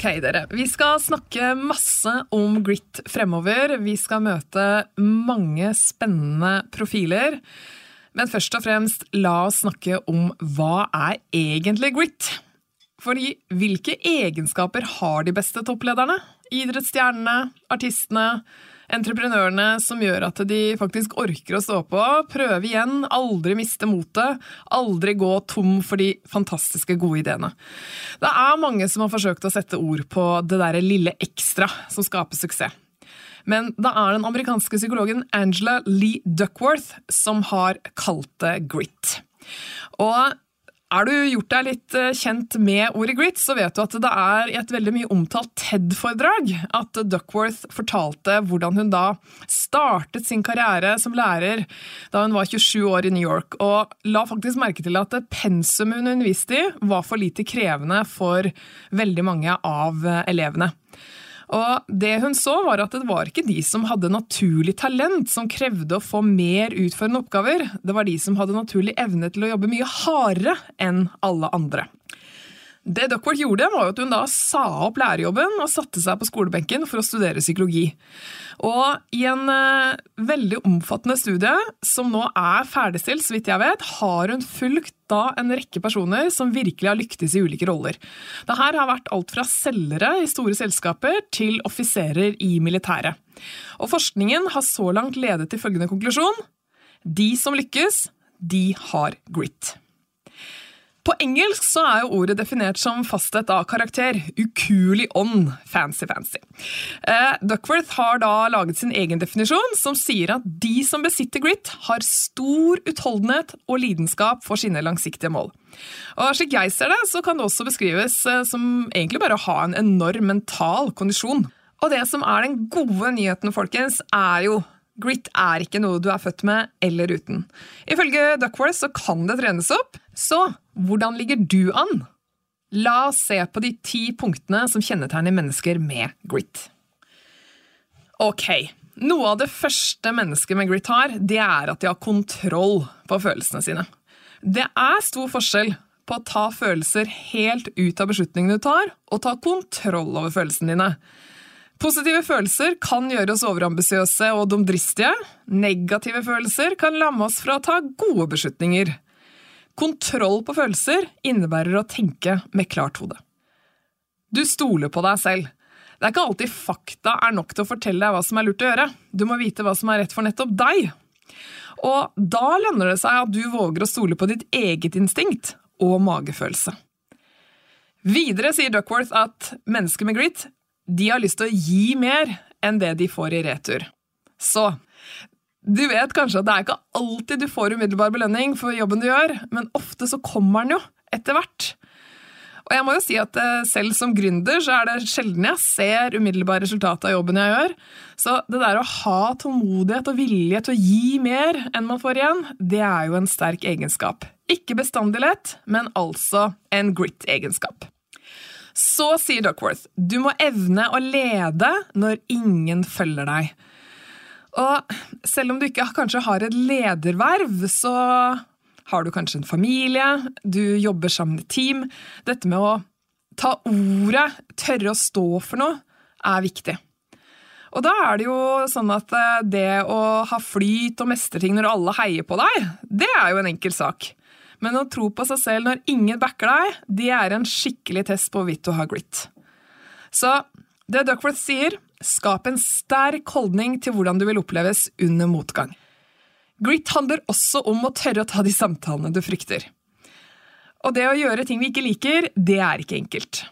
Ok, dere. Vi skal snakke masse om grit fremover. Vi skal møte mange spennende profiler. Men først og fremst, la oss snakke om hva er egentlig grit? Fordi hvilke egenskaper har de beste topplederne? Idrettsstjernene, artistene, entreprenørene som gjør at de faktisk orker å stå på, prøve igjen, aldri miste motet, aldri gå tom for de fantastiske, gode ideene. Det er mange som har forsøkt å sette ord på det derre lille ekstra som skaper suksess. Men det er den amerikanske psykologen Angela Lee Duckworth som har kalt det grit. Og er du gjort deg litt eh, kjent med ordet grit, så vet du at det er i et veldig mye omtalt TED-foredrag at Duckworth fortalte hvordan hun da startet sin karriere som lærer da hun var 27 år i New York, og la faktisk merke til at pensumet hun underviste i, var for lite krevende for veldig mange av eh, elevene. Og det hun så, var at det var ikke de som hadde naturlig talent, som krevde å få mer utførende oppgaver. Det var de som hadde naturlig evne til å jobbe mye hardere enn alle andre. Det Duckworth gjorde, var at hun da sa opp lærerjobben og satte seg på skolebenken for å studere psykologi. Og i en uh, veldig omfattende studie, som nå er ferdigstilt, så vidt jeg vet, har hun fulgt da en rekke personer som virkelig har lyktes i ulike roller. Dette har vært alt fra selgere i store selskaper til offiserer i militæret. Og forskningen har så langt ledet til følgende konklusjon. De som lykkes, de har grit. På engelsk så er jo ordet definert som fasthet av karakter. Ukuelig ånd. Fancy, fancy. Eh, Duckworth har da laget sin egen definisjon, som sier at de som besitter grit, har stor utholdenhet og lidenskap for sine langsiktige mål. Og Slik jeg ser det, så kan det også beskrives eh, som egentlig bare å ha en enorm mental kondisjon. Og det som er den gode nyheten, folkens, er jo Grit er ikke noe du er født med eller uten. Ifølge Duckworth så kan det trenes opp. Så hvordan ligger du an? La oss se på de ti punktene som kjennetegner mennesker med grit. Ok, noe av det første mennesket med grit har, det er at de har kontroll på følelsene sine. Det er stor forskjell på å ta følelser helt ut av beslutningene du tar, og ta kontroll over følelsene dine. Positive følelser kan gjøre oss overambisiøse og dumdristige. Negative følelser kan lamme oss fra å ta gode beslutninger. Kontroll på følelser innebærer å tenke med klart hode. Du stoler på deg selv. Det er ikke alltid fakta er nok til å fortelle deg hva som er lurt å gjøre. Du må vite hva som er rett for nettopp deg. Og da lønner det seg at du våger å stole på ditt eget instinkt og magefølelse. Videre sier Duckworth at mennesker med grit de har lyst til å gi mer enn det de får i retur. Så du vet kanskje at det er ikke alltid du får umiddelbar belønning for jobben du gjør, men ofte så kommer den jo etter hvert. Og jeg må jo si at eh, selv som gründer så er det sjelden jeg ser umiddelbare resultater av jobben jeg gjør. Så det der å ha tålmodighet og vilje til å gi mer enn man får igjen, det er jo en sterk egenskap. Ikke bestandig lett, men altså en grit-egenskap. Så sier Duckworth, du må evne å lede når ingen følger deg. Og selv om du ikke kanskje har et lederverv, så har du kanskje en familie, du jobber sammen i team. Dette med å ta ordet, tørre å stå for noe, er viktig. Og da er det jo sånn at eh, det å ha flyt og mestre ting når alle heier på deg, det er jo en enkel sak. Men å tro på seg selv når ingen backer deg, det er en skikkelig test på hvorvidt du har grit. Så det Duckworth sier, Skap en sterk holdning til hvordan du vil oppleves under motgang. Grit handler også om å tørre å ta de samtalene du frykter. Og det å gjøre ting vi ikke liker, det er ikke enkelt.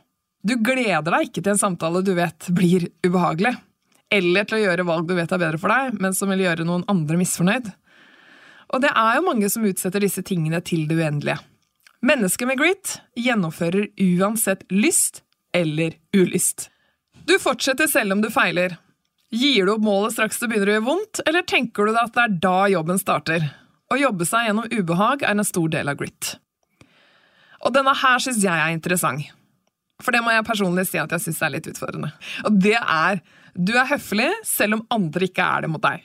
Du gleder deg ikke til en samtale du vet blir ubehagelig, eller til å gjøre valg du vet er bedre for deg, men som vil gjøre noen andre misfornøyd. Og det er jo mange som utsetter disse tingene til det uendelige. Mennesker med grit gjennomfører uansett lyst eller ulyst. Du fortsetter selv om du feiler. Gir du opp målet straks det begynner å gjøre vondt, eller tenker du deg at det er da jobben starter? Å jobbe seg gjennom ubehag er en stor del av grit. Og denne her syns jeg er interessant. For det må jeg personlig si at jeg syns er litt utfordrende. Og det er du er høflig selv om andre ikke er det mot deg.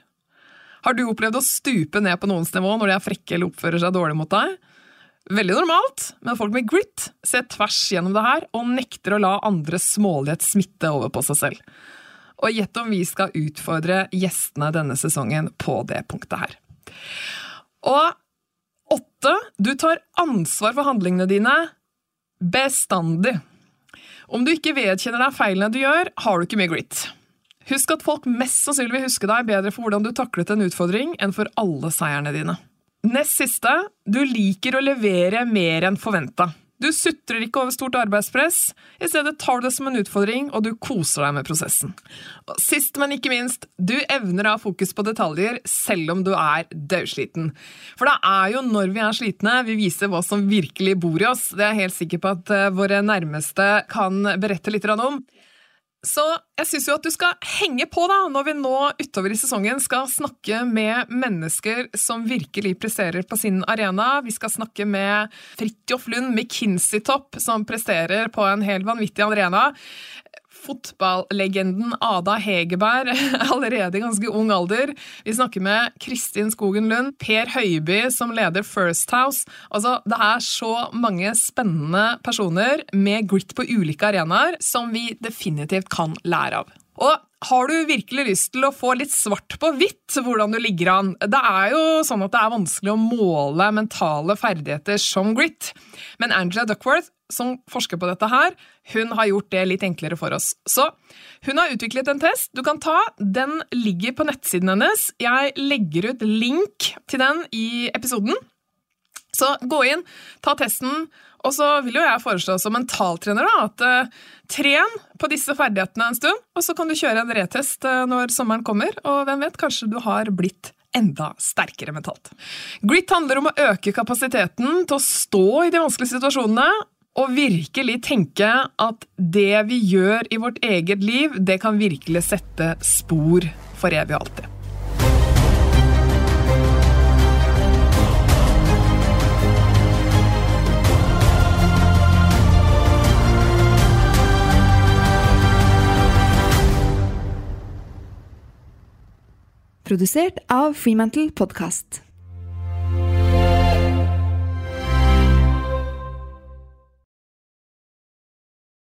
Har du opplevd å stupe ned på noens nivå når de er frekke eller oppfører seg dårlig mot deg? Veldig normalt, men folk med grit ser tvers gjennom det her og nekter å la andres smålighet smitte over på seg selv. Og gjett om vi skal utfordre gjestene denne sesongen på det punktet her. Og åtte, du tar ansvar for handlingene dine bestandig. Om du ikke vedkjenner deg feilene du gjør, har du ikke mye grit. Husk at folk mest sannsynlig vil huske deg bedre for hvordan du taklet en utfordring, enn for alle seierne dine. Nest siste, du liker å levere mer enn forventa. Du sutrer ikke over stort arbeidspress, i stedet tar du det som en utfordring, og du koser deg med prosessen. Og sist, men ikke minst, du evner å ha fokus på detaljer selv om du er dødsliten. For det er jo når vi er slitne vi viser hva som virkelig bor i oss. Det er jeg helt sikker på at eh, våre nærmeste kan berette litt om. Så jeg syns jo at du skal henge på da, når vi nå utover i sesongen skal snakke med mennesker som virkelig presterer på sin arena. Vi skal snakke med Fridtjof Lund, McKinsey-topp, som presterer på en helt vanvittig arena fotballegenden Ada Hegerberg allerede i ganske ung alder. Vi snakker med Kristin Skogen Lund, Per Høiby som leder First House. Altså, det er så mange spennende personer med grit på ulike arenaer som vi definitivt kan lære av. Og har du virkelig lyst til å få litt svart på hvitt hvordan du ligger an? Det er jo sånn at det er vanskelig å måle mentale ferdigheter som grit, men Angela Duckworth som forsker på dette her, hun har gjort det litt enklere for oss. Så hun har utviklet en test du kan ta. Den ligger på nettsiden hennes. Jeg legger ut link til den i episoden. Så gå inn, ta testen, og så vil jo jeg foreslå som mentaltrener da, at uh, tren på disse ferdighetene en stund, og så kan du kjøre en retest uh, når sommeren kommer, og hvem vet, kanskje du har blitt enda sterkere mentalt. Grit handler om å øke kapasiteten til å stå i de vanskelige situasjonene og virkelig tenke at det vi gjør i vårt eget liv, det kan virkelig sette spor for evig og alltid. Produsert av Freemantle Podcast.